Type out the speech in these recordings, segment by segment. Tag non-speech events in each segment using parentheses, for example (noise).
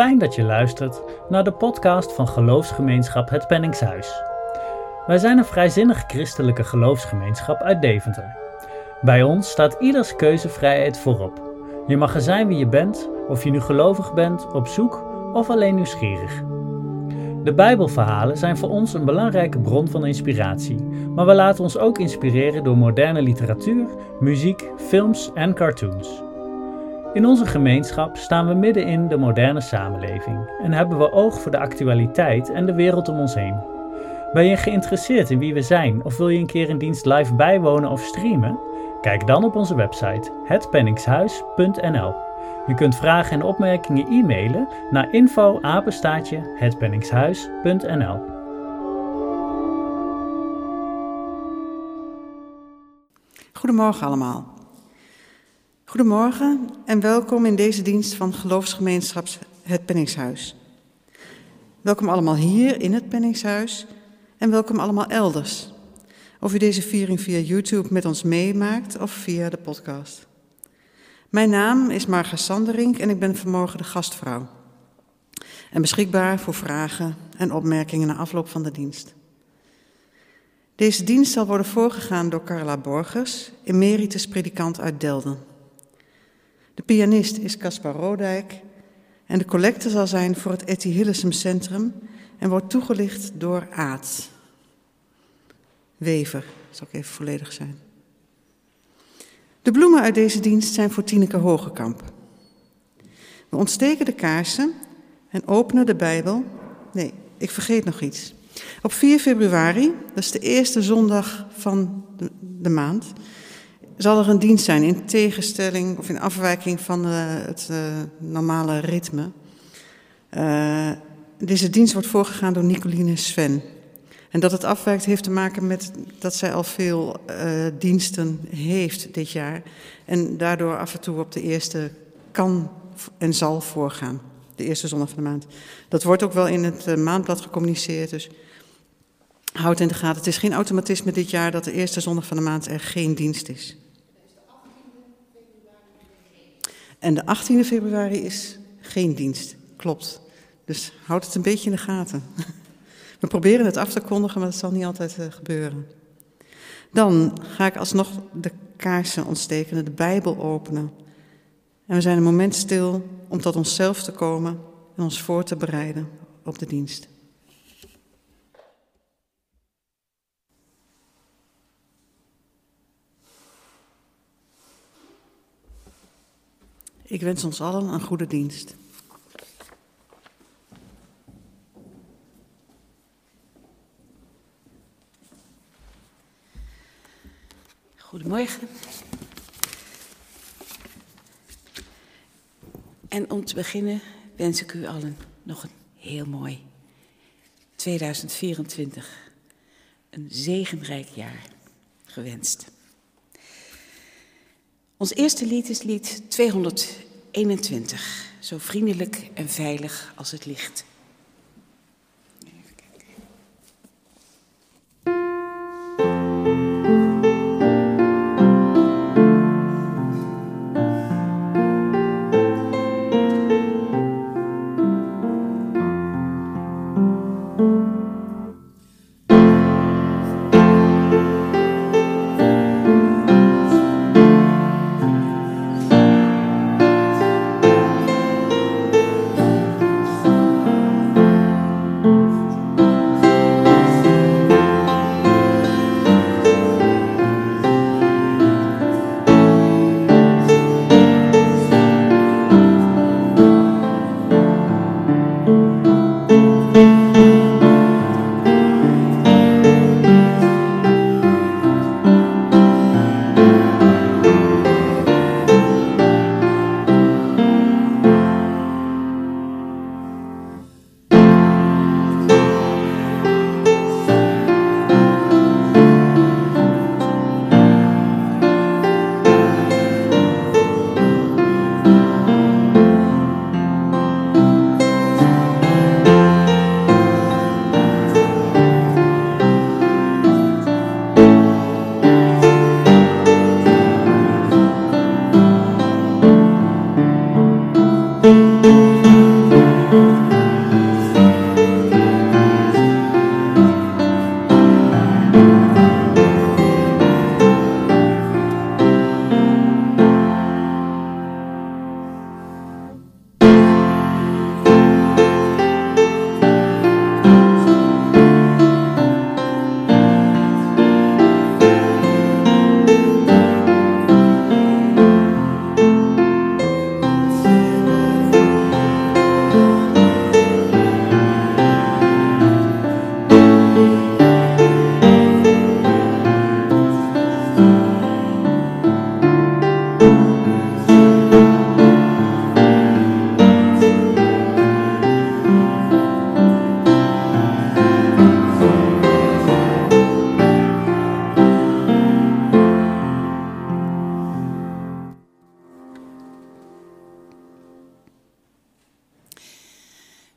Fijn dat je luistert naar de podcast van geloofsgemeenschap Het Penningshuis. Wij zijn een vrijzinnig christelijke geloofsgemeenschap uit Deventer. Bij ons staat ieders keuzevrijheid voorop. Je mag er zijn wie je bent, of je nu gelovig bent, op zoek of alleen nieuwsgierig. De Bijbelverhalen zijn voor ons een belangrijke bron van inspiratie, maar we laten ons ook inspireren door moderne literatuur, muziek, films en cartoons. In onze gemeenschap staan we midden in de moderne samenleving en hebben we oog voor de actualiteit en de wereld om ons heen. Ben je geïnteresseerd in wie we zijn of wil je een keer een dienst live bijwonen of streamen? Kijk dan op onze website hetpenningshuis.nl. Je kunt vragen en opmerkingen e-mailen naar info hetpenningshuis.nl. Goedemorgen allemaal. Goedemorgen en welkom in deze dienst van geloofsgemeenschap Het Penningshuis. Welkom allemaal hier in het Penningshuis en welkom allemaal elders. Of u deze viering via YouTube met ons meemaakt of via de podcast. Mijn naam is Marga Sanderink en ik ben vanmorgen de gastvrouw. En beschikbaar voor vragen en opmerkingen na afloop van de dienst. Deze dienst zal worden voorgegaan door Carla Borgers, emeritus predikant uit Delden. De pianist is Caspar Rodijk en de collecte zal zijn voor het Etty Hillesum Centrum en wordt toegelicht door Aad. Wever, zal ik even volledig zijn. De bloemen uit deze dienst zijn voor Tineke Hogekamp. We ontsteken de kaarsen en openen de Bijbel. Nee, ik vergeet nog iets. Op 4 februari, dat is de eerste zondag van de, de maand, zal er een dienst zijn in tegenstelling of in afwijking van uh, het uh, normale ritme. Uh, deze dienst wordt voorgegaan door Nicoline Sven. En dat het afwijkt heeft te maken met dat zij al veel diensten heeft dit jaar. En daardoor af en toe op de eerste kan en zal voorgaan. De eerste zondag van de maand. Dat wordt ook wel in het maandblad gecommuniceerd. Dus houd in de gaten. Het is geen automatisme dit jaar dat de eerste zondag van de maand er geen dienst is. En de 18e februari is geen dienst, klopt. Dus houd het een beetje in de gaten. (laughs) We proberen het af te kondigen, maar dat zal niet altijd uh, gebeuren. Dan ga ik alsnog de kaarsen ontsteken, de Bijbel openen. En we zijn een moment stil om tot onszelf te komen en ons voor te bereiden op de dienst. Ik wens ons allen een goede dienst. Goedemorgen. En om te beginnen wens ik u allen nog een heel mooi 2024. Een zegenrijk jaar gewenst. Ons eerste lied is lied 221, zo vriendelijk en veilig als het licht.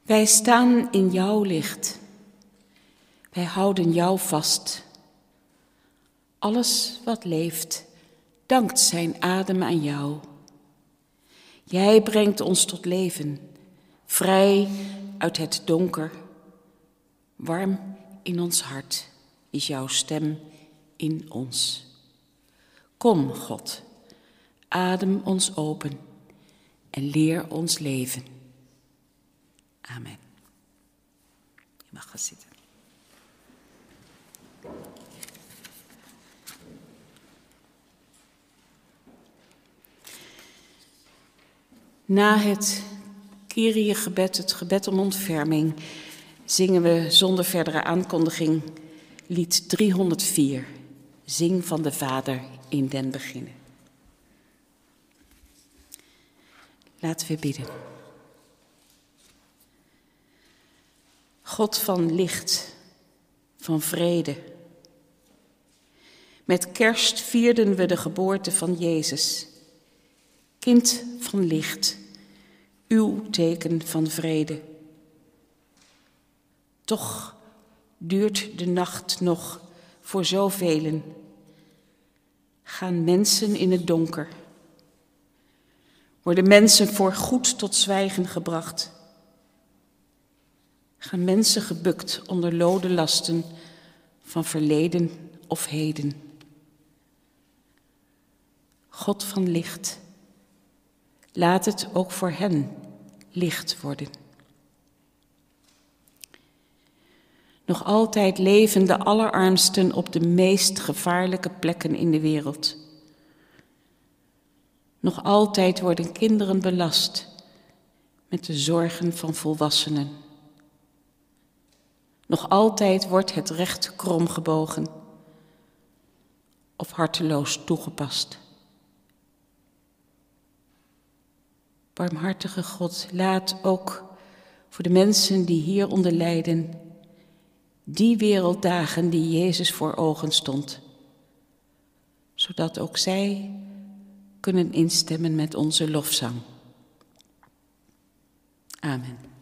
Wij staan in jouw licht. Wij houden jou vast. Alles wat leeft, dankt zijn adem aan jou. Jij brengt ons tot leven, vrij uit het donker. Warm in ons hart is jouw stem in ons. Kom, God, adem ons open en leer ons leven. Amen. Je mag gaan zitten. Na het Kyrie-gebed, het gebed om ontferming, zingen we zonder verdere aankondiging lied 304. Zing van de Vader in den beginnen. Laten we bidden. God van licht, van vrede. Met kerst vierden we de geboorte van Jezus, kind van licht, uw teken van vrede. Toch duurt de nacht nog voor zoveel. Gaan mensen in het donker. Worden mensen voor goed tot zwijgen gebracht. Gaan mensen gebukt onder lode lasten van verleden of heden. God van licht, laat het ook voor hen licht worden. Nog altijd leven de allerarmsten op de meest gevaarlijke plekken in de wereld. Nog altijd worden kinderen belast met de zorgen van volwassenen. Nog altijd wordt het recht kromgebogen of harteloos toegepast. Barmhartige God, laat ook voor de mensen die hieronder lijden die werelddagen die Jezus voor ogen stond, zodat ook zij kunnen instemmen met onze lofzang. Amen.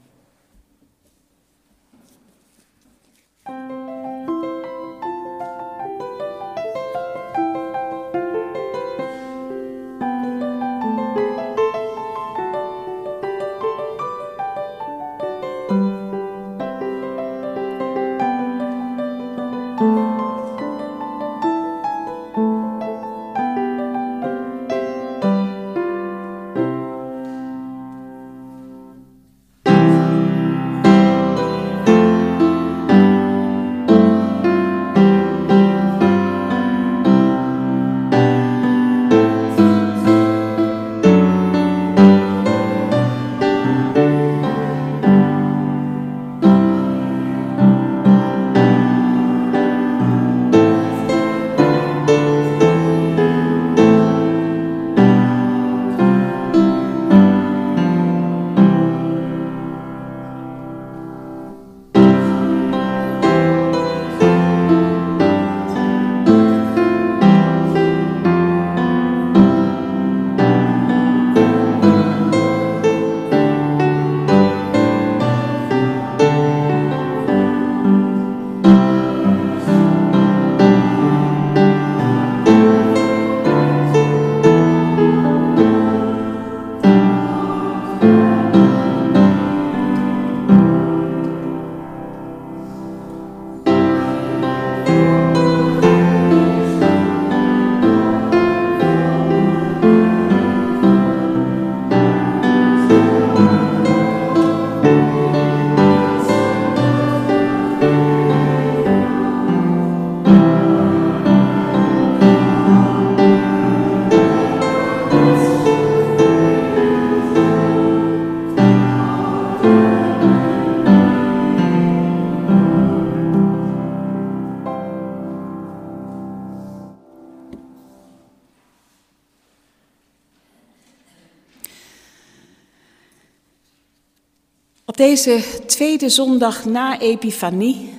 Deze tweede zondag na Epifanie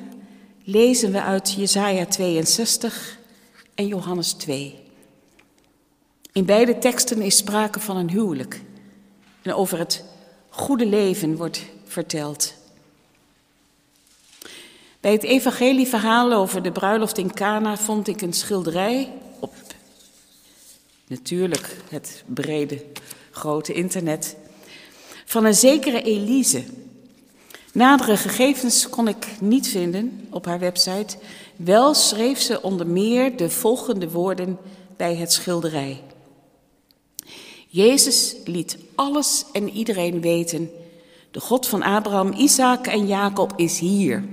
lezen we uit Jesaja 62 en Johannes 2. In beide teksten is sprake van een huwelijk. En over het goede leven wordt verteld. Bij het evangelieverhaal over de bruiloft in Cana vond ik een schilderij op natuurlijk het brede, grote internet van een zekere Elise. Nadere gegevens kon ik niet vinden op haar website. Wel schreef ze onder meer de volgende woorden bij het schilderij. Jezus liet alles en iedereen weten. De God van Abraham, Isaac en Jacob is hier.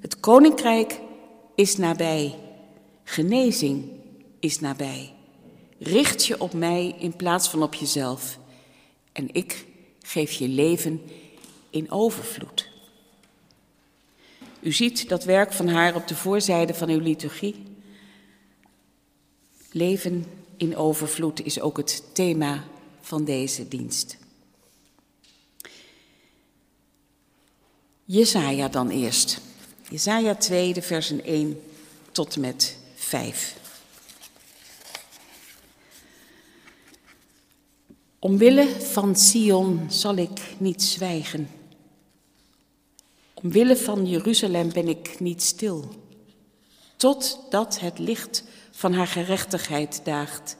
Het koninkrijk is nabij. Genezing is nabij. Richt je op mij in plaats van op jezelf. En ik geef je leven in overvloed. U ziet dat werk van haar op de voorzijde van uw liturgie. Leven in overvloed is ook het thema van deze dienst. Jesaja dan eerst. Jesaja 2, de versen 1 tot met 5. Omwille van Sion zal ik niet zwijgen. Omwille van Jeruzalem ben ik niet stil, totdat het licht van haar gerechtigheid daagt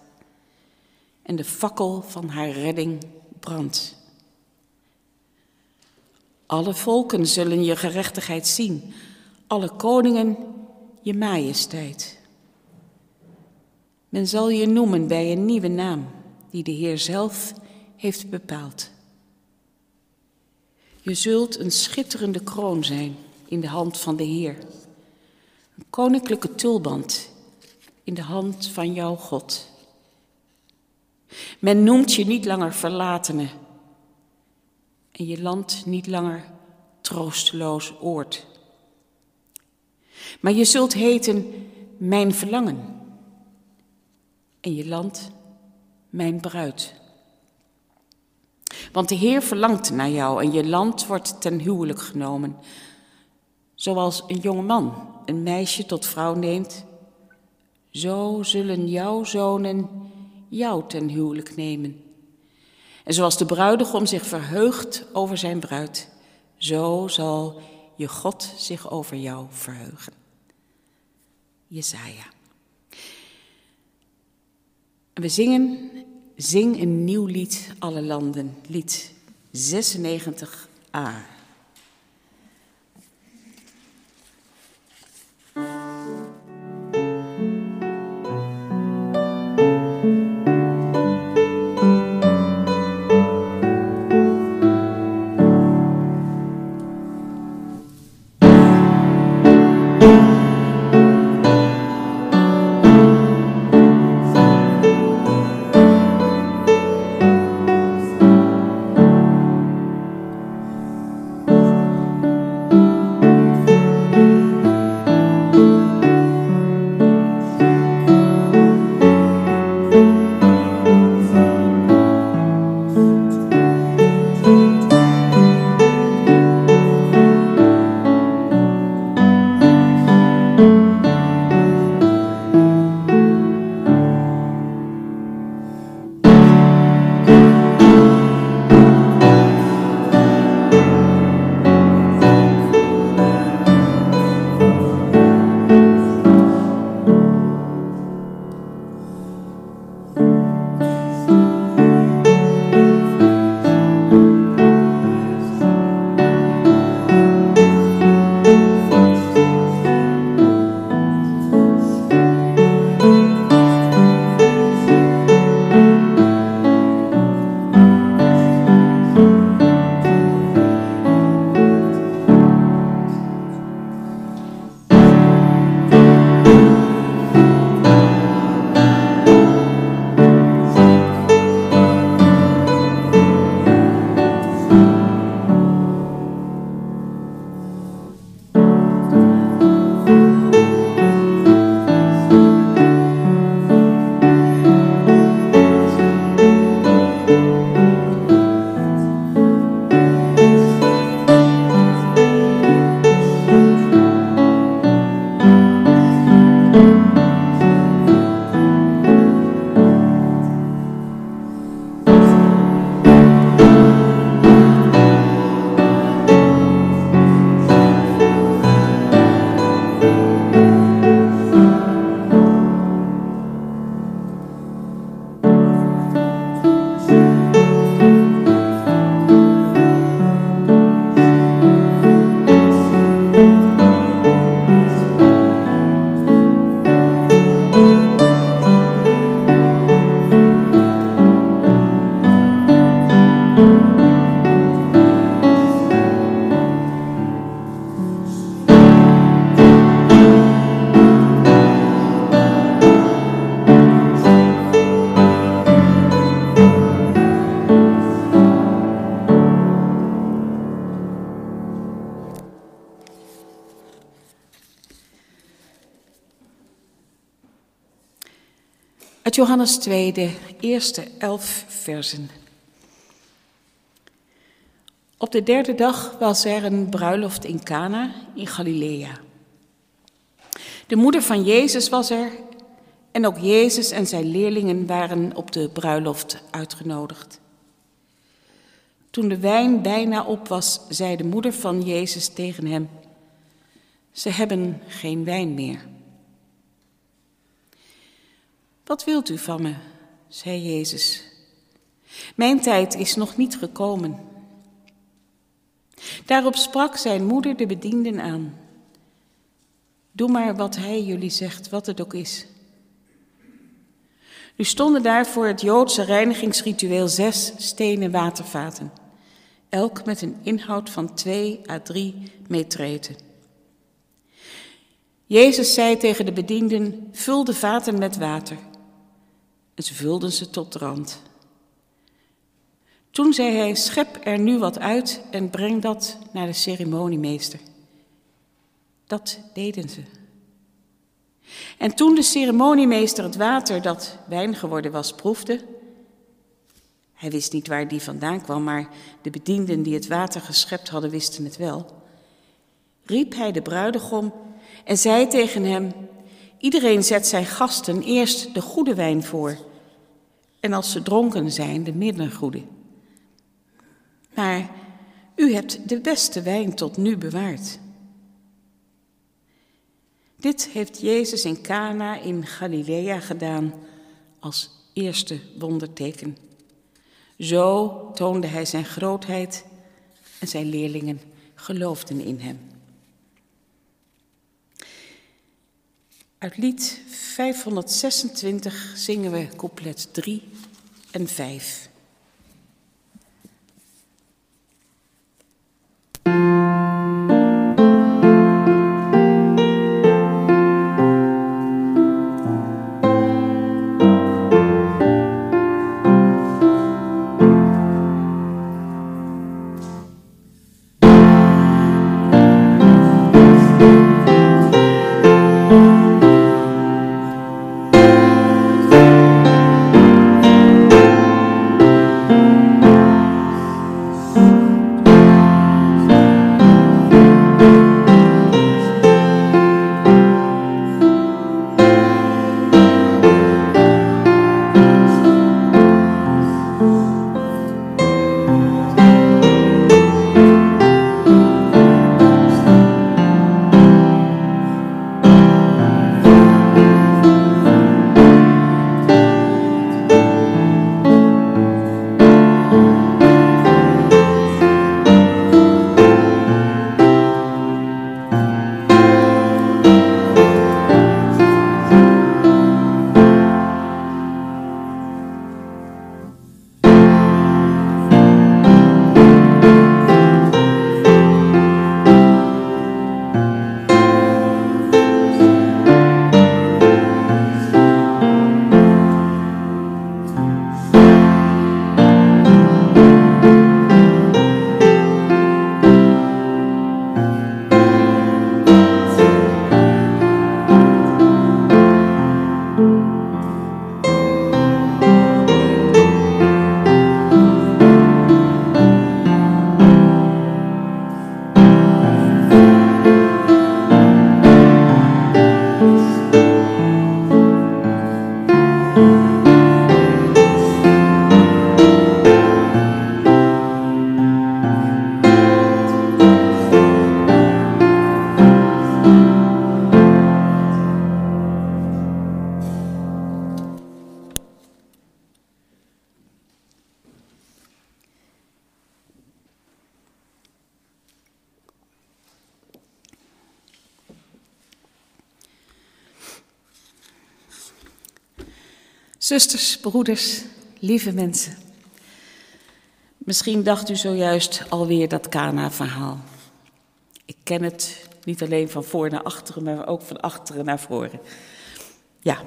en de fakkel van haar redding brandt. Alle volken zullen je gerechtigheid zien, alle koningen je majesteit. Men zal je noemen bij een nieuwe naam die de Heer zelf heeft bepaald. Je zult een schitterende kroon zijn in de hand van de Heer, een koninklijke tulband in de hand van jouw God. Men noemt je niet langer verlatene en je land niet langer troosteloos oord. Maar je zult heten mijn verlangen en je land mijn bruid. Want de Heer verlangt naar jou en je land wordt ten huwelijk genomen. Zoals een jonge man een meisje tot vrouw neemt, zo zullen jouw zonen jou ten huwelijk nemen. En zoals de bruidegom zich verheugt over zijn bruid, zo zal je God zich over jou verheugen. Jesaja. We zingen Zing een nieuw lied, alle landen, lied 96a. Johannes 2, de eerste elf versen. Op de derde dag was er een bruiloft in Cana in Galilea. De moeder van Jezus was er en ook Jezus en zijn leerlingen waren op de bruiloft uitgenodigd. Toen de wijn bijna op was, zei de moeder van Jezus tegen hem: Ze hebben geen wijn meer. Wat wilt u van me? zei Jezus. Mijn tijd is nog niet gekomen. Daarop sprak zijn moeder de bedienden aan. Doe maar wat hij jullie zegt, wat het ook is. Nu stonden daar voor het Joodse reinigingsritueel zes stenen watervaten, elk met een inhoud van twee à drie metreten. Jezus zei tegen de bedienden: Vul de vaten met water. En ze vulden ze tot de rand. Toen zei hij: Schep er nu wat uit en breng dat naar de ceremoniemeester. Dat deden ze. En toen de ceremoniemeester het water dat wijn geworden was proefde, hij wist niet waar die vandaan kwam, maar de bedienden die het water geschept hadden wisten het wel, riep hij de bruidegom en zei tegen hem: Iedereen zet zijn gasten eerst de goede wijn voor, en als ze dronken zijn, de minder goede. Maar u hebt de beste wijn tot nu bewaard. Dit heeft Jezus in Cana in Galilea gedaan als eerste wonderteken. Zo toonde hij zijn grootheid en zijn leerlingen geloofden in hem. Uit lied 526 zingen we couplet 3 en 5. Zusters, broeders, lieve mensen. Misschien dacht u zojuist alweer dat Kana-verhaal. Ik ken het niet alleen van voor naar achteren, maar ook van achteren naar voren. Ja.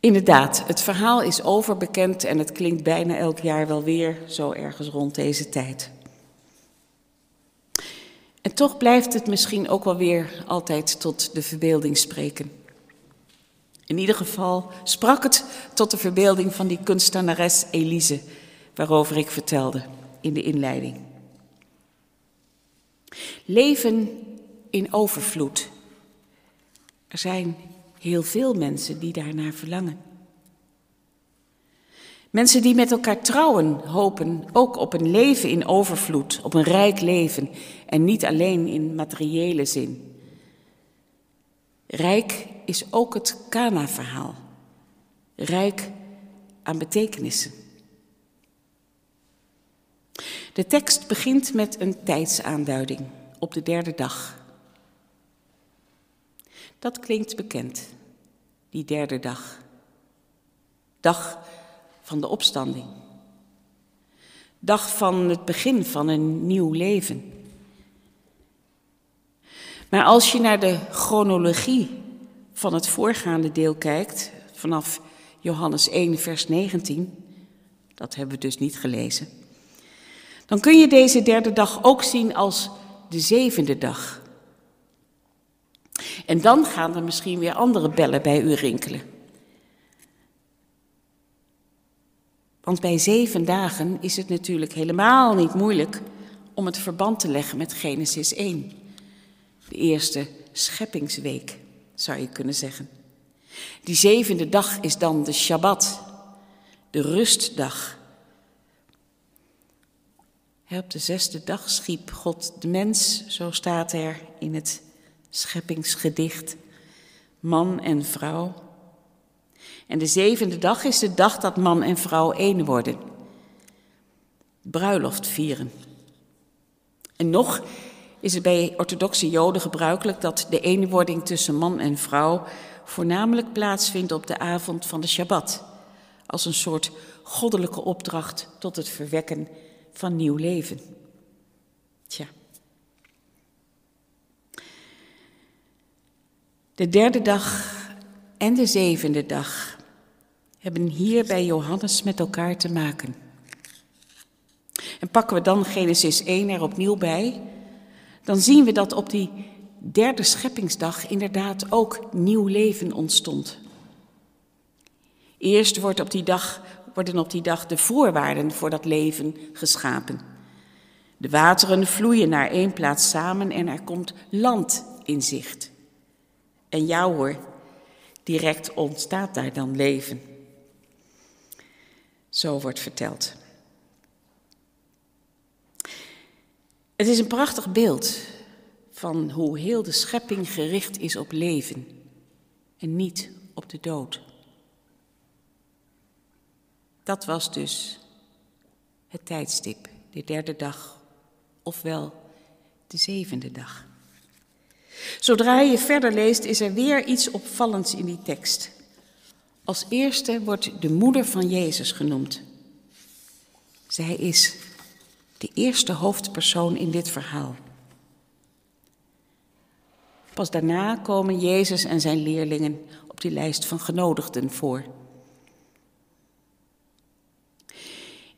Inderdaad, het verhaal is overbekend en het klinkt bijna elk jaar wel weer zo ergens rond deze tijd. En toch blijft het misschien ook wel weer altijd tot de verbeelding spreken. In ieder geval sprak het tot de verbeelding van die kunstenares Elise, waarover ik vertelde in de inleiding. Leven in overvloed. Er zijn heel veel mensen die daarnaar verlangen. Mensen die met elkaar trouwen hopen ook op een leven in overvloed, op een rijk leven en niet alleen in materiële zin. Rijk is ook het Kana-verhaal. Rijk aan betekenissen. De tekst begint met een tijdsaanduiding op de derde dag. Dat klinkt bekend, die derde dag. Dag van de opstanding. Dag van het begin van een nieuw leven. Maar als je naar de chronologie van het voorgaande deel kijkt, vanaf Johannes 1, vers 19, dat hebben we dus niet gelezen, dan kun je deze derde dag ook zien als de zevende dag. En dan gaan er misschien weer andere bellen bij u rinkelen. Want bij zeven dagen is het natuurlijk helemaal niet moeilijk om het verband te leggen met Genesis 1, de eerste scheppingsweek, zou je kunnen zeggen. Die zevende dag is dan de Shabbat, de rustdag. Op de zesde dag schiep God de mens, zo staat er in het scheppingsgedicht, man en vrouw. En de zevende dag is de dag dat man en vrouw één worden. Bruiloft vieren. En nog is het bij orthodoxe Joden gebruikelijk dat de eenwording tussen man en vrouw voornamelijk plaatsvindt op de avond van de Shabbat, als een soort goddelijke opdracht tot het verwekken van nieuw leven. Tja. De derde dag en de zevende dag hebben hier bij Johannes met elkaar te maken. En pakken we dan Genesis 1 er opnieuw bij, dan zien we dat op die derde scheppingsdag inderdaad ook nieuw leven ontstond. Eerst wordt op die dag, worden op die dag de voorwaarden voor dat leven geschapen. De wateren vloeien naar één plaats samen en er komt land in zicht. En ja hoor, direct ontstaat daar dan leven. Zo wordt verteld. Het is een prachtig beeld van hoe heel de schepping gericht is op leven en niet op de dood. Dat was dus het tijdstip, de derde dag, ofwel de zevende dag. Zodra je verder leest, is er weer iets opvallends in die tekst. Als eerste wordt de moeder van Jezus genoemd. Zij is de eerste hoofdpersoon in dit verhaal. Pas daarna komen Jezus en zijn leerlingen op die lijst van genodigden voor.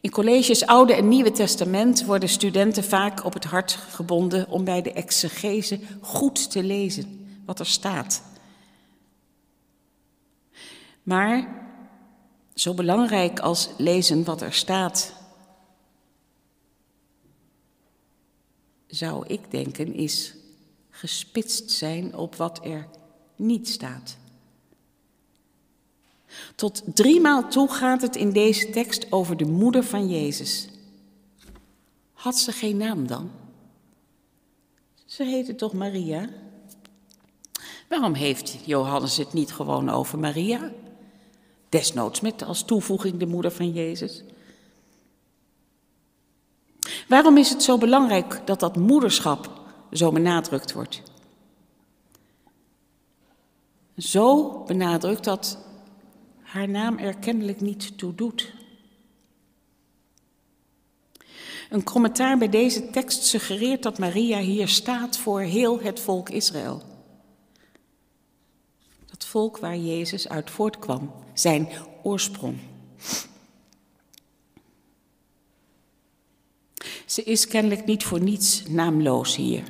In colleges Oude en Nieuwe Testament worden studenten vaak op het hart gebonden om bij de exegese goed te lezen wat er staat. Maar zo belangrijk als lezen wat er staat, zou ik denken, is gespitst zijn op wat er niet staat. Tot driemaal toe gaat het in deze tekst over de moeder van Jezus. Had ze geen naam dan? Ze heette toch Maria? Waarom heeft Johannes het niet gewoon over Maria? Desnoods met als toevoeging de moeder van Jezus. Waarom is het zo belangrijk dat dat moederschap zo benadrukt wordt? Zo benadrukt dat haar naam er kennelijk niet toe doet. Een commentaar bij deze tekst suggereert dat Maria hier staat voor heel het volk Israël. Dat volk waar Jezus uit voortkwam, zijn oorsprong. Ze is kennelijk niet voor niets naamloos hier.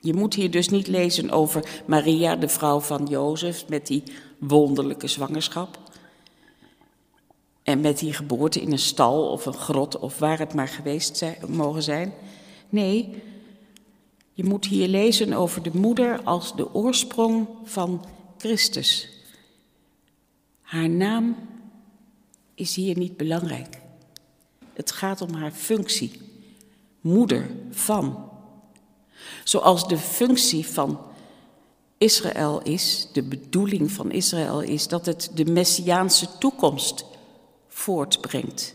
Je moet hier dus niet lezen over Maria, de vrouw van Jozef, met die wonderlijke zwangerschap. En met die geboorte in een stal of een grot of waar het maar geweest mogen zijn. Nee, je moet hier lezen over de moeder als de oorsprong van Christus. Haar naam is hier niet belangrijk. Het gaat om haar functie. Moeder van. Zoals de functie van Israël is, de bedoeling van Israël is dat het de messiaanse toekomst voortbrengt.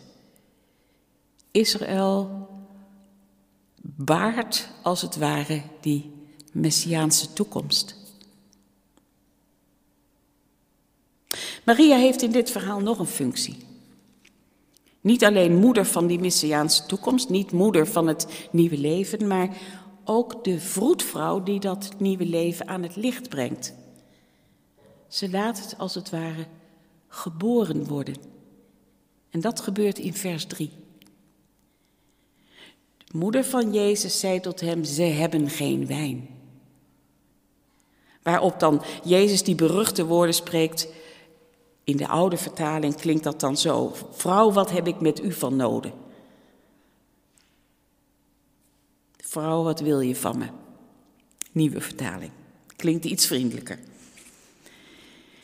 Israël baart als het ware die messiaanse toekomst. Maria heeft in dit verhaal nog een functie. Niet alleen moeder van die messiaanse toekomst, niet moeder van het nieuwe leven, maar ook de vroedvrouw die dat nieuwe leven aan het licht brengt. Ze laat het als het ware geboren worden. En dat gebeurt in vers 3. De moeder van Jezus zei tot hem: Ze hebben geen wijn. Waarop dan Jezus die beruchte woorden spreekt. In de oude vertaling klinkt dat dan zo: Vrouw, wat heb ik met u van noden? Vrouw, wat wil je van me? Nieuwe vertaling. Klinkt iets vriendelijker.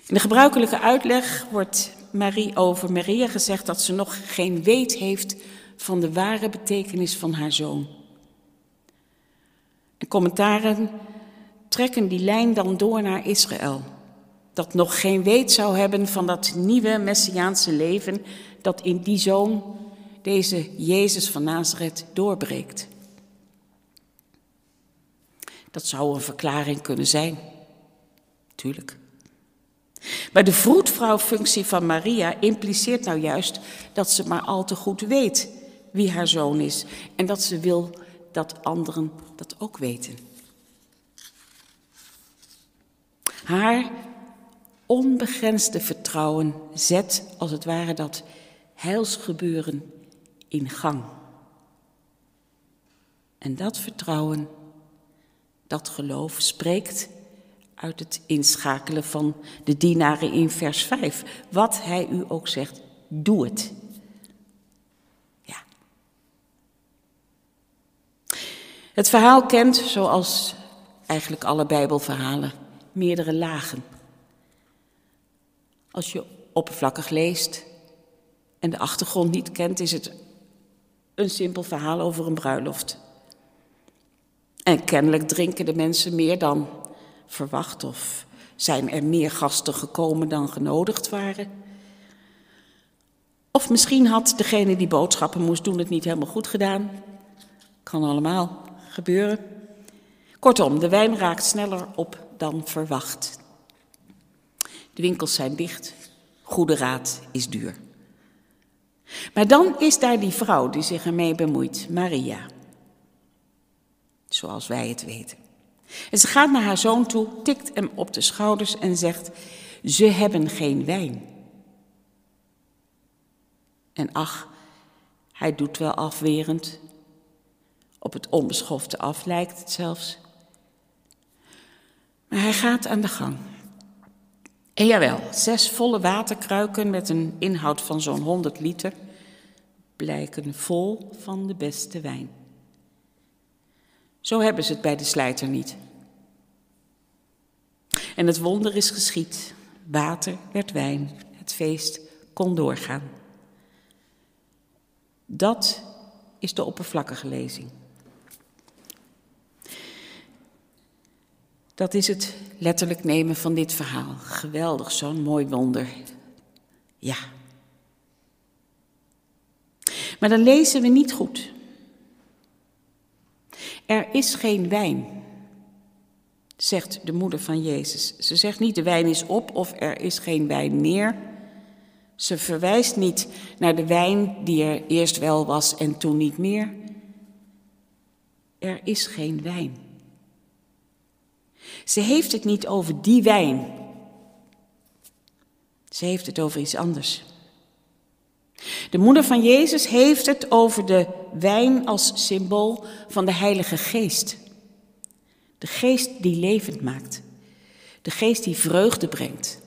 In de gebruikelijke uitleg wordt Marie over Maria gezegd dat ze nog geen weet heeft van de ware betekenis van haar zoon. En commentaren trekken die lijn dan door naar Israël, dat nog geen weet zou hebben van dat nieuwe messiaanse leven dat in die zoon, deze Jezus van Nazareth, doorbreekt. Dat zou een verklaring kunnen zijn. Tuurlijk. Maar de vroedvrouwfunctie van Maria impliceert nou juist dat ze maar al te goed weet wie haar zoon is en dat ze wil dat anderen dat ook weten. Haar onbegrensde vertrouwen zet als het ware dat heilsgebeuren in gang. En dat vertrouwen dat geloof spreekt uit het inschakelen van de dienaren in vers 5. Wat hij u ook zegt, doe het. Ja. Het verhaal kent, zoals eigenlijk alle Bijbelverhalen, meerdere lagen. Als je oppervlakkig leest en de achtergrond niet kent, is het een simpel verhaal over een bruiloft. En kennelijk drinken de mensen meer dan verwacht of zijn er meer gasten gekomen dan genodigd waren. Of misschien had degene die boodschappen moest doen het niet helemaal goed gedaan. Kan allemaal gebeuren. Kortom, de wijn raakt sneller op dan verwacht. De winkels zijn dicht, goede raad is duur. Maar dan is daar die vrouw die zich ermee bemoeit, Maria zoals wij het weten. En ze gaat naar haar zoon toe, tikt hem op de schouders en zegt: Ze hebben geen wijn. En ach, hij doet wel afwerend. Op het onbeschofte af lijkt het zelfs. Maar hij gaat aan de gang. En jawel, zes volle waterkruiken met een inhoud van zo'n 100 liter blijken vol van de beste wijn. Zo hebben ze het bij de slijter niet. En het wonder is geschied. Water werd wijn. Het feest kon doorgaan. Dat is de oppervlakkige lezing. Dat is het letterlijk nemen van dit verhaal. Geweldig, zo'n mooi wonder. Ja. Maar dan lezen we niet goed. Er is geen wijn, zegt de moeder van Jezus. Ze zegt niet de wijn is op of er is geen wijn meer. Ze verwijst niet naar de wijn die er eerst wel was en toen niet meer. Er is geen wijn. Ze heeft het niet over die wijn. Ze heeft het over iets anders. De moeder van Jezus heeft het over de wijn als symbool van de Heilige Geest. De geest die levend maakt. De geest die vreugde brengt.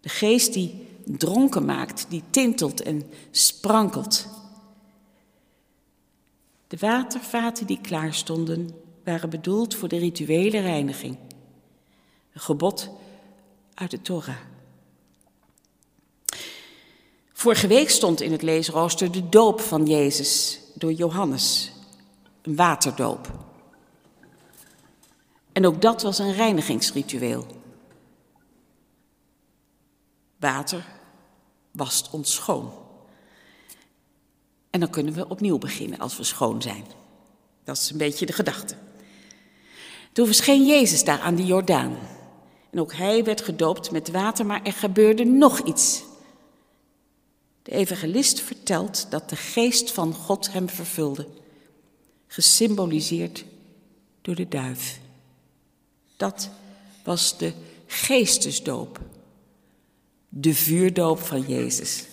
De geest die dronken maakt, die tintelt en sprankelt. De watervaten die klaar stonden, waren bedoeld voor de rituele reiniging. Een gebod uit de Torah. Vorige week stond in het leesrooster de doop van Jezus door Johannes, een waterdoop. En ook dat was een reinigingsritueel. Water wast ons schoon. En dan kunnen we opnieuw beginnen als we schoon zijn. Dat is een beetje de gedachte. Toen verscheen Jezus daar aan de Jordaan. En ook hij werd gedoopt met water, maar er gebeurde nog iets. De evangelist vertelt dat de geest van God hem vervulde, gesymboliseerd door de duif. Dat was de geestesdoop, de vuurdoop van Jezus.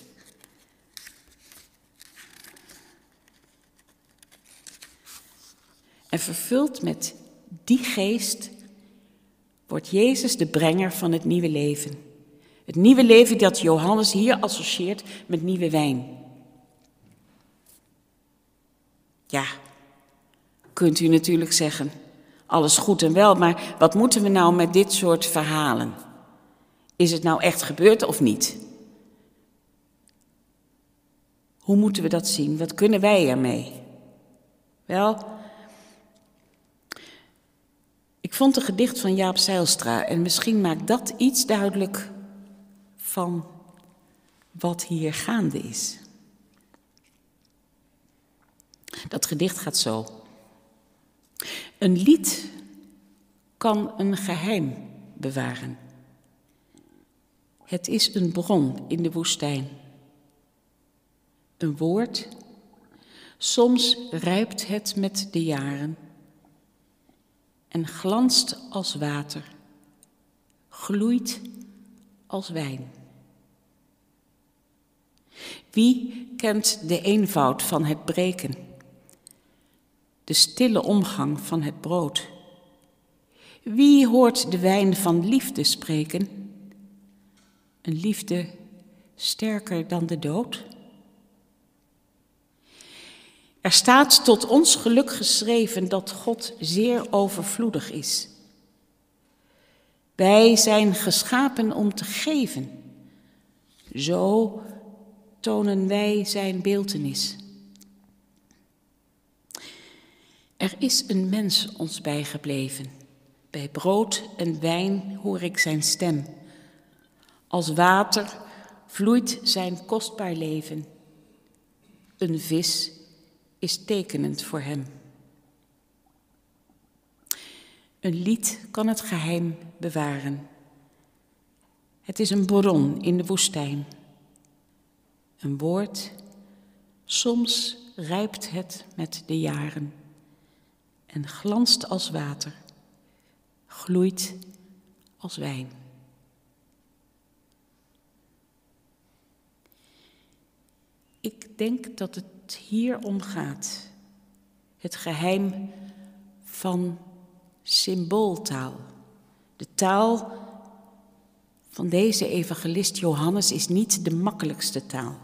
En vervuld met die geest wordt Jezus de brenger van het nieuwe leven. Het nieuwe leven dat Johannes hier associeert met nieuwe wijn. Ja, kunt u natuurlijk zeggen, alles goed en wel, maar wat moeten we nou met dit soort verhalen? Is het nou echt gebeurd of niet? Hoe moeten we dat zien? Wat kunnen wij ermee? Wel, ik vond een gedicht van Jaap Zeilstra en misschien maakt dat iets duidelijk van wat hier gaande is. Dat gedicht gaat zo. Een lied kan een geheim bewaren. Het is een bron in de woestijn. Een woord, soms rijpt het met de jaren en glanst als water, gloeit als wijn. Wie kent de eenvoud van het breken, de stille omgang van het brood? Wie hoort de wijn van liefde spreken, een liefde sterker dan de dood? Er staat tot ons geluk geschreven dat God zeer overvloedig is. Wij zijn geschapen om te geven. Zo tonen wij zijn beeltenis. Er is een mens ons bijgebleven. Bij brood en wijn hoor ik zijn stem. Als water vloeit zijn kostbaar leven. Een vis is tekenend voor hem. Een lied kan het geheim bewaren. Het is een bron in de woestijn. Een woord, soms rijpt het met de jaren en glanst als water, gloeit als wijn. Ik denk dat het hier om gaat. Het geheim van symbooltaal. De taal van deze evangelist Johannes is niet de makkelijkste taal.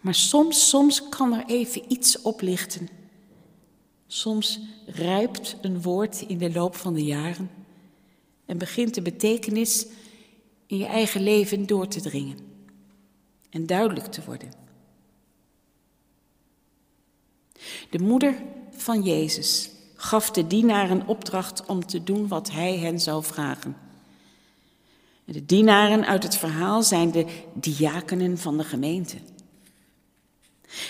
Maar soms, soms kan er even iets oplichten. Soms rijpt een woord in de loop van de jaren en begint de betekenis in je eigen leven door te dringen en duidelijk te worden. De moeder van Jezus gaf de dienaren opdracht om te doen wat hij hen zou vragen. De dienaren uit het verhaal zijn de diakenen van de gemeente.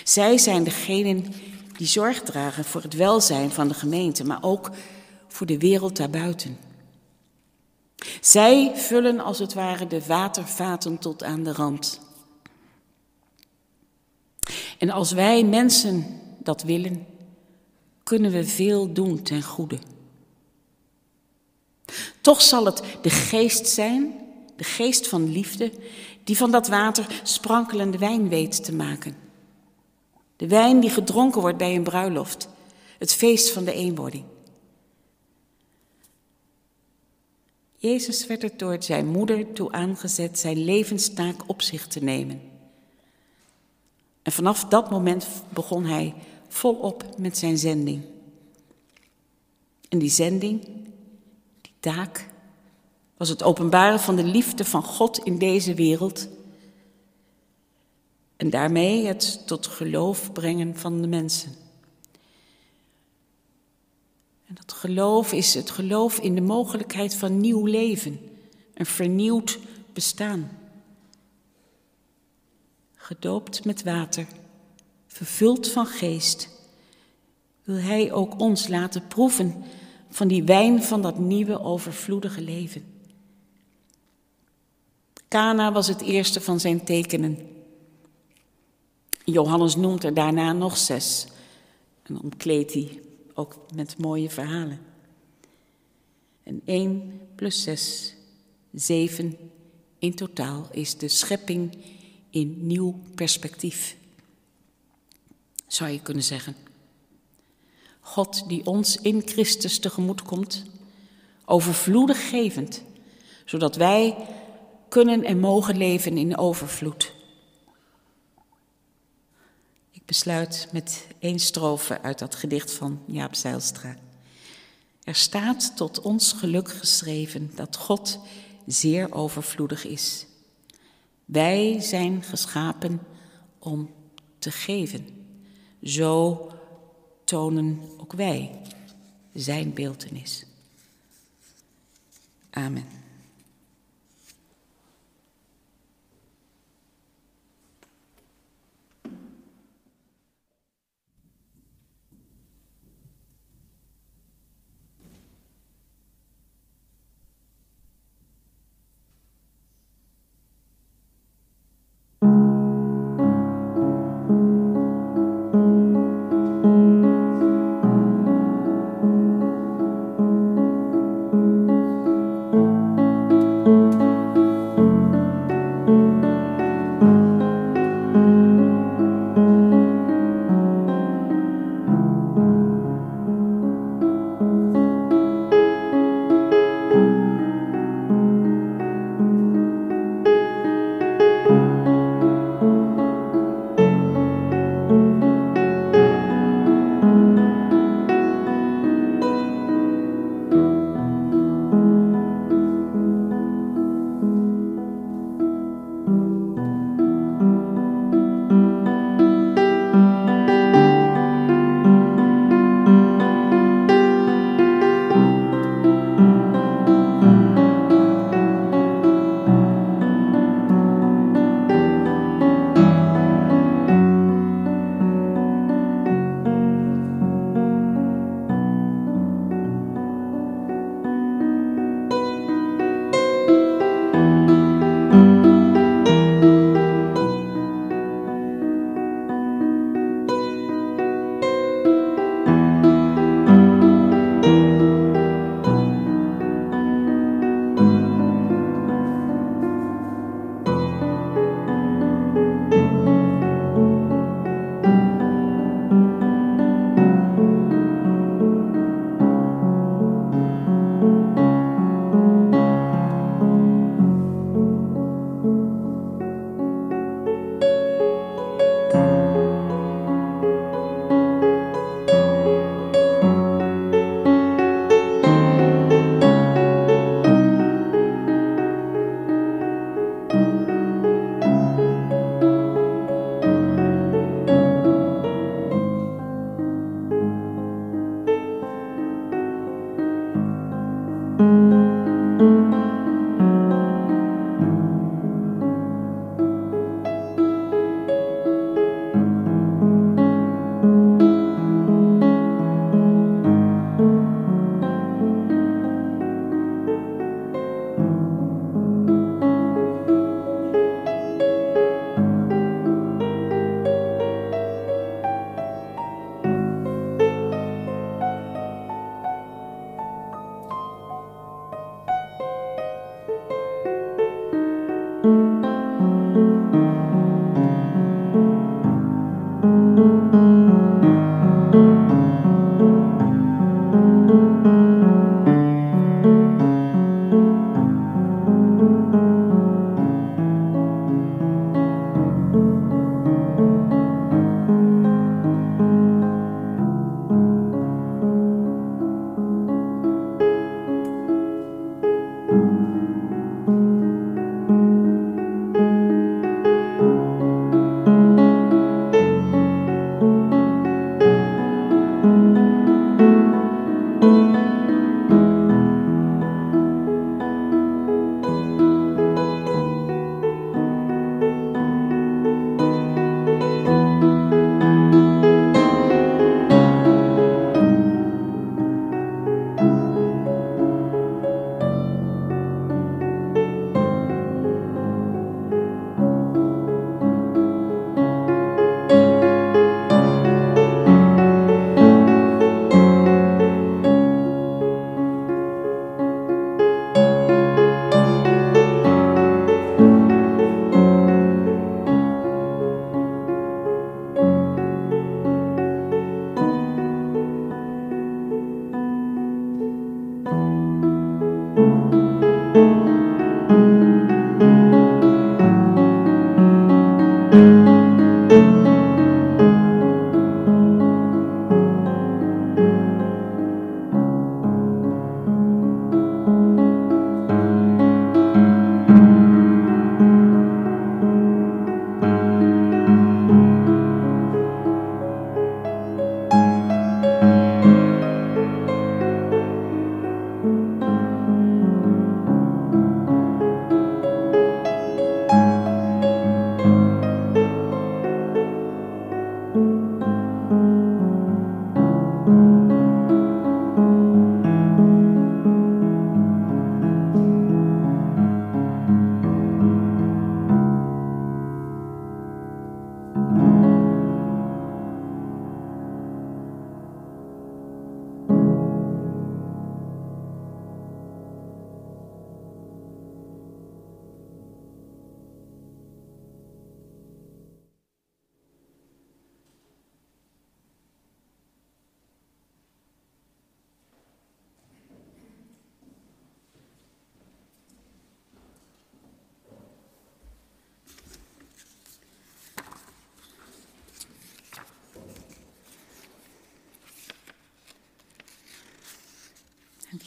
Zij zijn degenen die zorg dragen voor het welzijn van de gemeente, maar ook voor de wereld daarbuiten. Zij vullen als het ware de watervaten tot aan de rand. En als wij mensen dat willen, kunnen we veel doen ten goede. Toch zal het de geest zijn, de geest van liefde, die van dat water sprankelende wijn weet te maken. De wijn die gedronken wordt bij een bruiloft, het feest van de eenwording. Jezus werd er door zijn moeder toe aangezet zijn levenstaak op zich te nemen. En vanaf dat moment begon hij volop met zijn zending. En die zending, die taak, was het openbaren van de liefde van God in deze wereld. En daarmee het tot geloof brengen van de mensen. En dat geloof is het geloof in de mogelijkheid van nieuw leven, een vernieuwd bestaan. Gedoopt met water, vervuld van geest, wil Hij ook ons laten proeven van die wijn van dat nieuwe overvloedige leven. Kana was het eerste van zijn tekenen. Johannes noemt er daarna nog zes. En omkleedt hij ook met mooie verhalen. En 1 plus 6, 7 in totaal is de schepping in nieuw perspectief. Zou je kunnen zeggen. God die ons in Christus tegemoet komt, overvloedig gevend, zodat wij kunnen en mogen leven in overvloed. Ik besluit met één strofe uit dat gedicht van Jaap Zeilstra. Er staat tot ons geluk geschreven dat God zeer overvloedig is. Wij zijn geschapen om te geven. Zo tonen ook wij zijn beeltenis. Amen.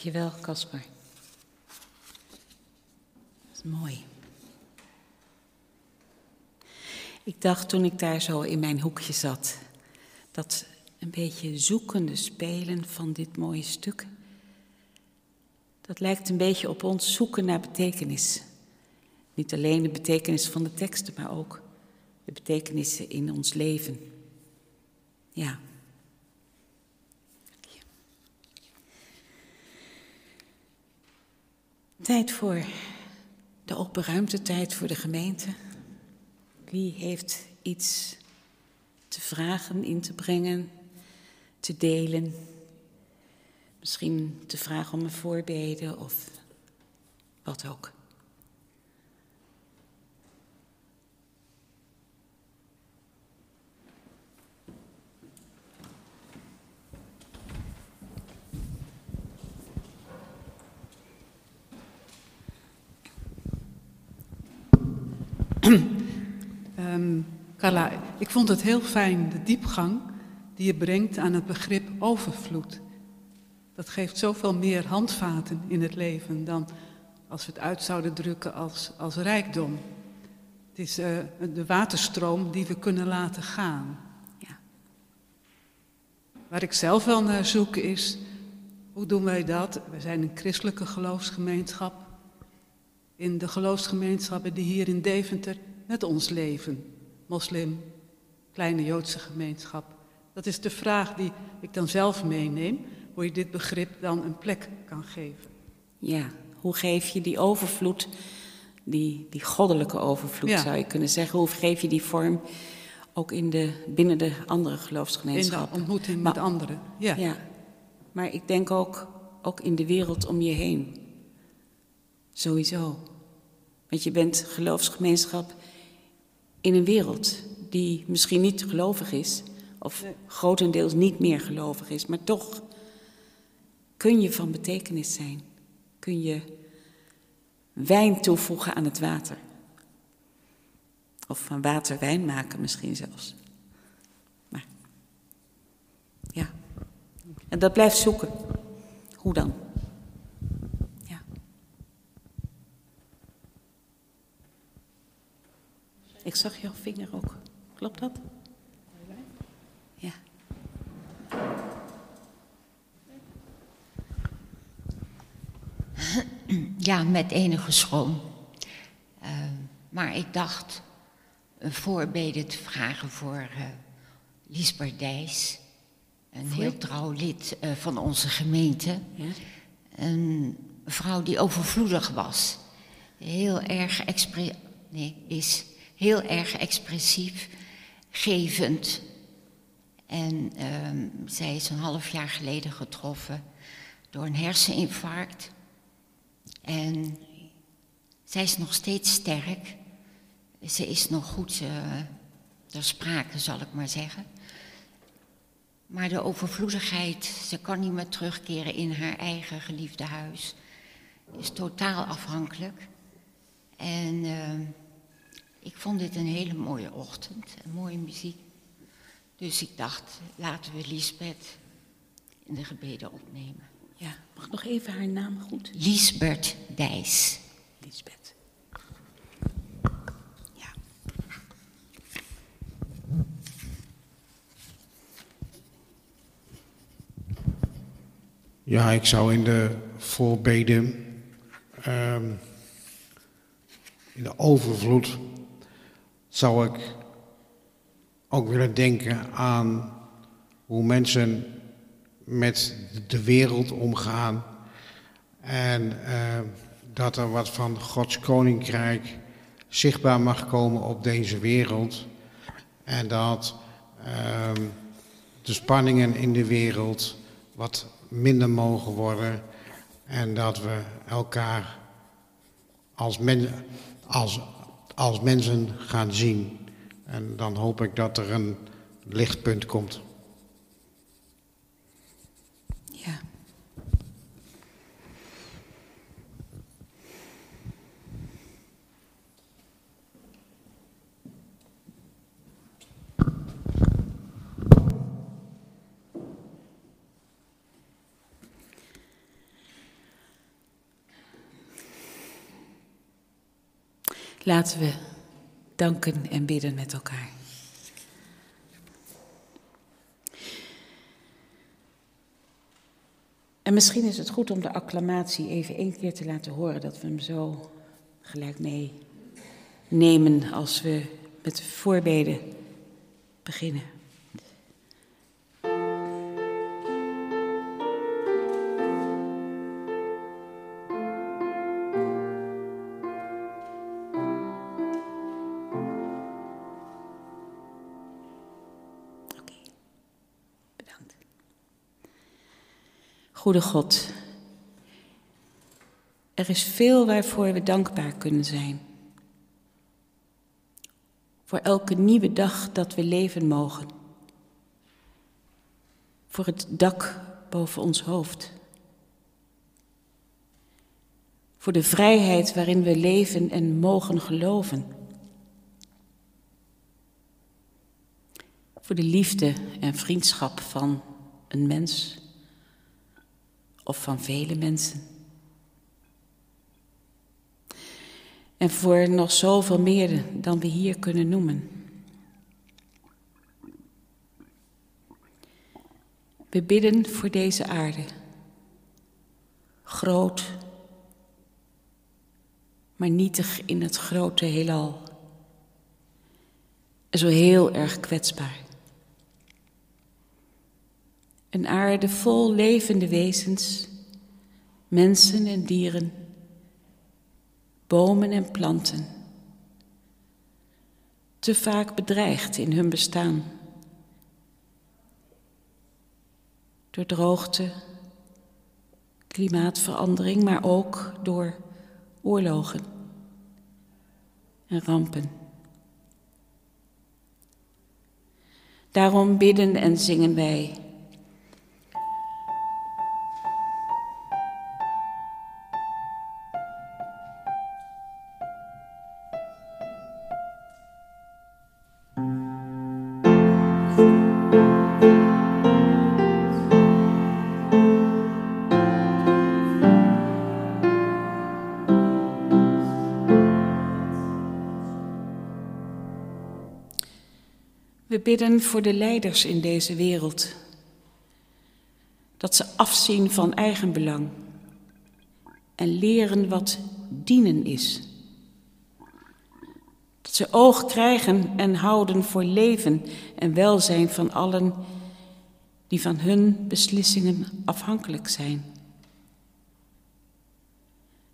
Dankjewel, Caspar. Dat is mooi. Ik dacht toen ik daar zo in mijn hoekje zat, dat een beetje zoekende spelen van dit mooie stuk, dat lijkt een beetje op ons zoeken naar betekenis. Niet alleen de betekenis van de teksten, maar ook de betekenissen in ons leven. Ja. Tijd voor de opgeruimde tijd voor de gemeente. Wie heeft iets te vragen, in te brengen, te delen? Misschien te vragen om een voorbeden of wat ook. Um, Carla, ik vond het heel fijn, de diepgang die je brengt aan het begrip overvloed. Dat geeft zoveel meer handvaten in het leven dan als we het uit zouden drukken als, als rijkdom. Het is uh, de waterstroom die we kunnen laten gaan. Ja. Waar ik zelf wel naar zoek is, hoe doen wij dat? We zijn een christelijke geloofsgemeenschap. In de geloofsgemeenschappen die hier in Deventer met ons leven, moslim, kleine Joodse gemeenschap. Dat is de vraag die ik dan zelf meeneem, hoe je dit begrip dan een plek kan geven. Ja, hoe geef je die overvloed, die, die goddelijke overvloed zou je kunnen zeggen, hoe geef je die vorm ook in de, binnen de andere geloofsgemeenschappen? In de ontmoeting met anderen, ja. ja. Maar ik denk ook, ook in de wereld om je heen. Sowieso. Want je bent geloofsgemeenschap in een wereld die misschien niet gelovig is, of grotendeels niet meer gelovig is, maar toch kun je van betekenis zijn. Kun je wijn toevoegen aan het water. Of van water wijn maken misschien zelfs. Maar ja. En dat blijft zoeken. Hoe dan? Ik zag jouw vinger ook. Klopt dat? Ja. Ja, met enige schroom. Uh, maar ik dacht een voorbeden te vragen voor uh, Liesbert Dijs. Een heel trouw lid uh, van onze gemeente. Ja? Een vrouw die overvloedig was. Heel erg expre... Nee, is heel erg expressief, gevend. En um, zij is een half jaar geleden getroffen door een herseninfarct. En zij is nog steeds sterk. Ze is nog goed uh, ter sprake, zal ik maar zeggen. Maar de overvloedigheid, ze kan niet meer terugkeren in haar eigen geliefde huis. Is totaal afhankelijk. En uh, ik vond dit een hele mooie ochtend, een mooie muziek. Dus ik dacht, laten we Liesbeth in de gebeden opnemen. Ja, mag nog even haar naam goed? Liesbert Dijs. Liesbeth. Ja. Ja, ik zou in de voorbeden, um, in de overvloed zou ik ook willen denken aan hoe mensen met de wereld omgaan. En uh, dat er wat van Gods koninkrijk zichtbaar mag komen op deze wereld. En dat uh, de spanningen in de wereld wat minder mogen worden. En dat we elkaar als, men, als als mensen gaan zien. En dan hoop ik dat er een lichtpunt komt. Ja. Laten we danken en bidden met elkaar. En misschien is het goed om de acclamatie even één keer te laten horen, dat we hem zo gelijk mee nemen als we met de voorbeden beginnen. Goede God, er is veel waarvoor we dankbaar kunnen zijn. Voor elke nieuwe dag dat we leven mogen. Voor het dak boven ons hoofd. Voor de vrijheid waarin we leven en mogen geloven. Voor de liefde en vriendschap van een mens of van vele mensen. En voor nog zoveel meer dan we hier kunnen noemen. We bidden voor deze aarde. Groot, maar nietig in het grote heelal. En zo heel erg kwetsbaar. Een aarde vol levende wezens, mensen en dieren bomen en planten, te vaak bedreigd in hun bestaan. Door droogte, klimaatverandering, maar ook door oorlogen en rampen. Daarom bidden en zingen wij. Bidden voor de leiders in deze wereld. Dat ze afzien van eigenbelang en leren wat dienen is. Dat ze oog krijgen en houden voor leven en welzijn van allen die van hun beslissingen afhankelijk zijn.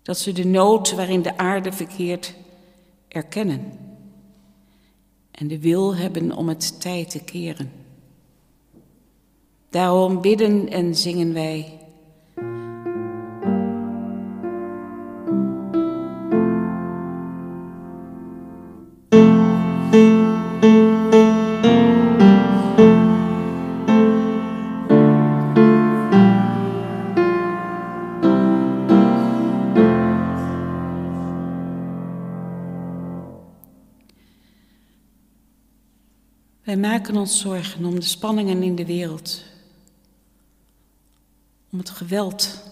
Dat ze de nood waarin de aarde verkeert erkennen en de wil hebben om het tijd te keren. Daarom bidden en zingen wij. Maken ons zorgen om de spanningen in de wereld, om het geweld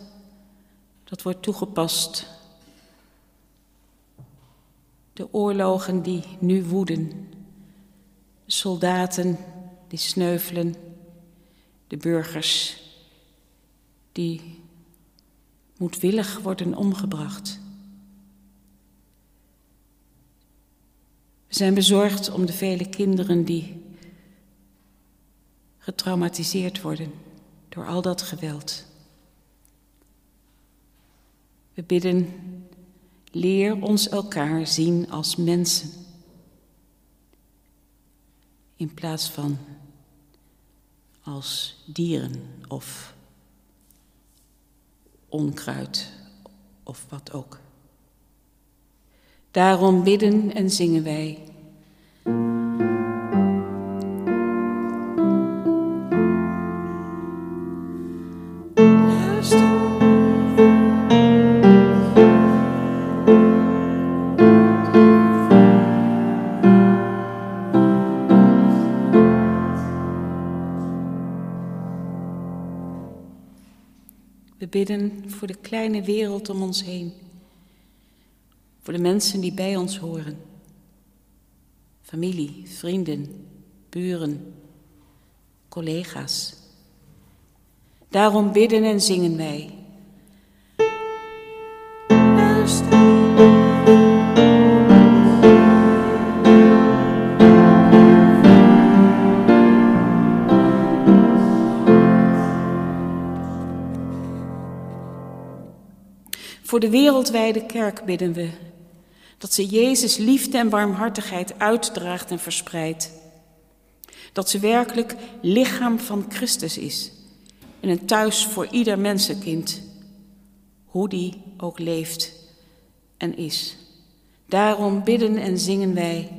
dat wordt toegepast, de oorlogen die nu woeden, de soldaten die sneuvelen, de burgers die moedwillig worden omgebracht. We zijn bezorgd om de vele kinderen die getraumatiseerd worden door al dat geweld. We bidden, leer ons elkaar zien als mensen, in plaats van als dieren of onkruid of wat ook. Daarom bidden en zingen wij. Bidden voor de kleine wereld om ons heen voor de mensen die bij ons horen. Familie, vrienden, buren, collega's. Daarom bidden en zingen wij. Voor de wereldwijde kerk bidden we dat ze Jezus liefde en warmhartigheid uitdraagt en verspreidt. Dat ze werkelijk lichaam van Christus is en een thuis voor ieder mensenkind, hoe die ook leeft en is. Daarom bidden en zingen wij.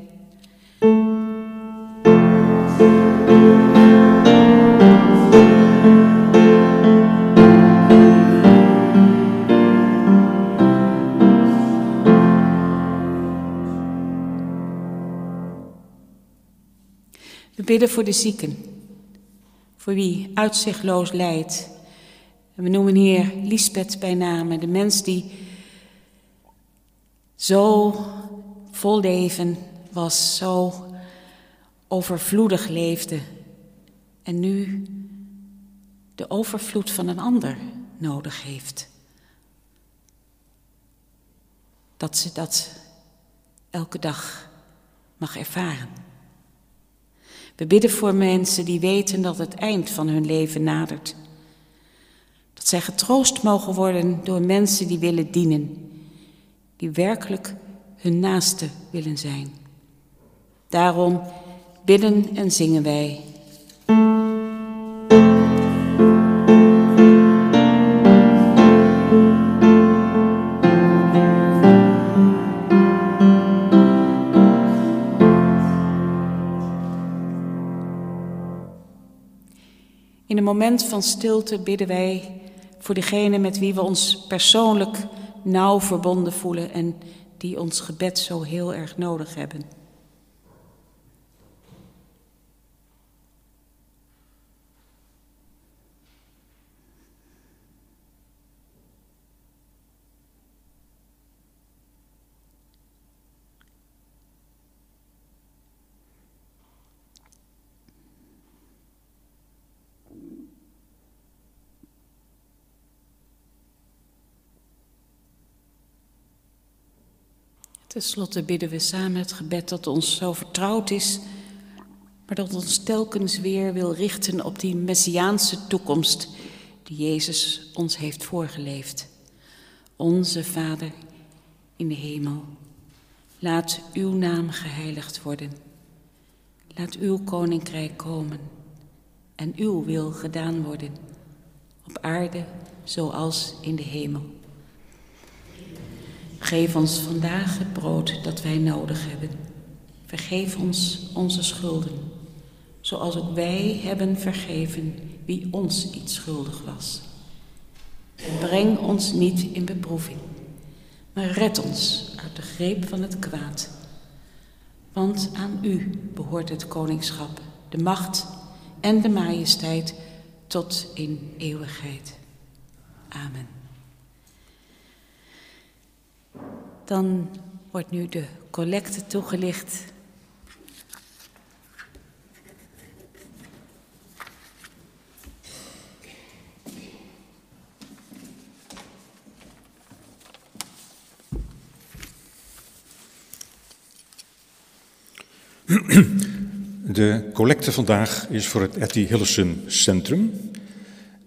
Bidden voor de zieken, voor wie uitzichtloos lijdt. En we noemen hier Lisbeth bij name, de mens die zo vol leven was, zo overvloedig leefde en nu de overvloed van een ander nodig heeft. Dat ze dat elke dag mag ervaren. We bidden voor mensen die weten dat het eind van hun leven nadert. Dat zij getroost mogen worden door mensen die willen dienen, die werkelijk hun naaste willen zijn. Daarom bidden en zingen wij. Moment van stilte bidden wij voor degene met wie we ons persoonlijk nauw verbonden voelen en die ons gebed zo heel erg nodig hebben. Ten slotte bidden we samen het gebed dat ons zo vertrouwd is, maar dat ons telkens weer wil richten op die messiaanse toekomst die Jezus ons heeft voorgeleefd. Onze Vader in de hemel, laat uw naam geheiligd worden. Laat uw koninkrijk komen en uw wil gedaan worden, op aarde zoals in de hemel. Geef ons vandaag het brood dat wij nodig hebben. Vergeef ons onze schulden, zoals ook wij hebben vergeven wie ons iets schuldig was. En breng ons niet in beproeving, maar red ons uit de greep van het kwaad. Want aan u behoort het koningschap, de macht en de majesteit tot in eeuwigheid. Amen. Dan wordt nu de collecte toegelicht. De collecte vandaag is voor het Etty Hillesum Centrum.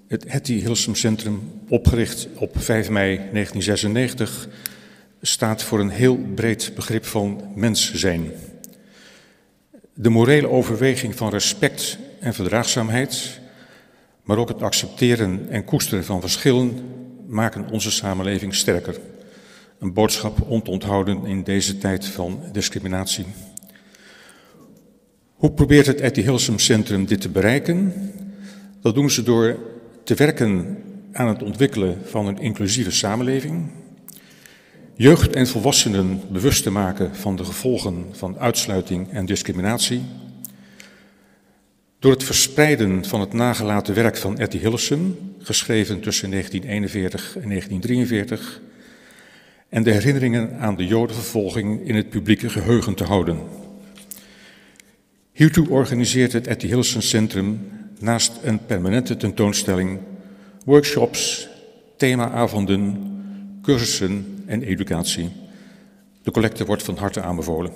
Het Etty Hillesum Centrum, opgericht op 5 mei 1996, staat voor een heel breed begrip van mens zijn. De morele overweging van respect en verdraagzaamheid, maar ook het accepteren en koesteren van verschillen, maken onze samenleving sterker. Een boodschap om te onthouden in deze tijd van discriminatie. Hoe probeert het Etty Hillsum Centrum dit te bereiken? Dat doen ze door te werken aan het ontwikkelen van een inclusieve samenleving, jeugd en volwassenen bewust te maken van de gevolgen van uitsluiting en discriminatie, door het verspreiden van het nagelaten werk van Etty Hillesum, geschreven tussen 1941 en 1943, en de herinneringen aan de Jodenvervolging in het publieke geheugen te houden. Hiertoe organiseert het Etty Hillesum Centrum naast een permanente tentoonstelling workshops, themaavonden, cursussen en educatie. De collecte wordt van harte aanbevolen.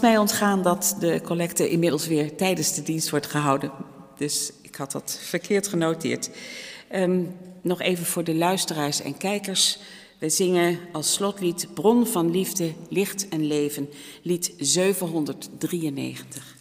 Was mij ontgaan dat de collecte inmiddels weer tijdens de dienst wordt gehouden. Dus ik had dat verkeerd genoteerd. Um, nog even voor de luisteraars en kijkers. We zingen als slotlied Bron van Liefde, Licht en Leven, lied 793.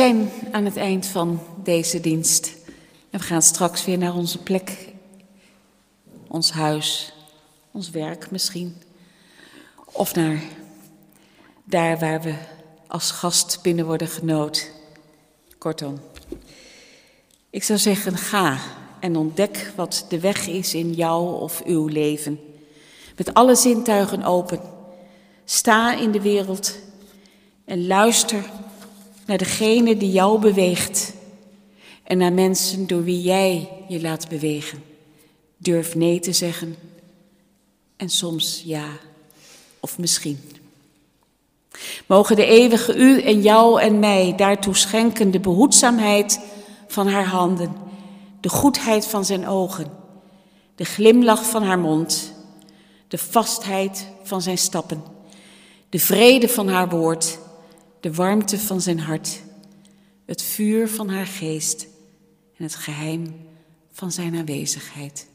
Zijn aan het eind van deze dienst. En we gaan straks weer naar onze plek, ons huis, ons werk misschien. Of naar daar waar we als gast binnen worden genood. Kortom, ik zou zeggen, ga en ontdek wat de weg is in jou of uw leven. Met alle zintuigen open. Sta in de wereld en luister naar degene die jou beweegt en naar mensen door wie jij je laat bewegen. Durf nee te zeggen en soms ja of misschien. Mogen de eeuwige u en jou en mij daartoe schenken de behoedzaamheid van haar handen, de goedheid van zijn ogen, de glimlach van haar mond, de vastheid van zijn stappen, de vrede van haar woord, de warmte van zijn hart, het vuur van haar geest en het geheim van zijn aanwezigheid.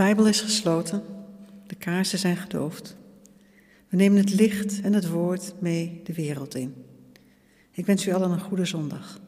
Bijbel is gesloten, de kaarsen zijn gedoofd. We nemen het licht en het woord mee de wereld in. Ik wens u allen een goede zondag.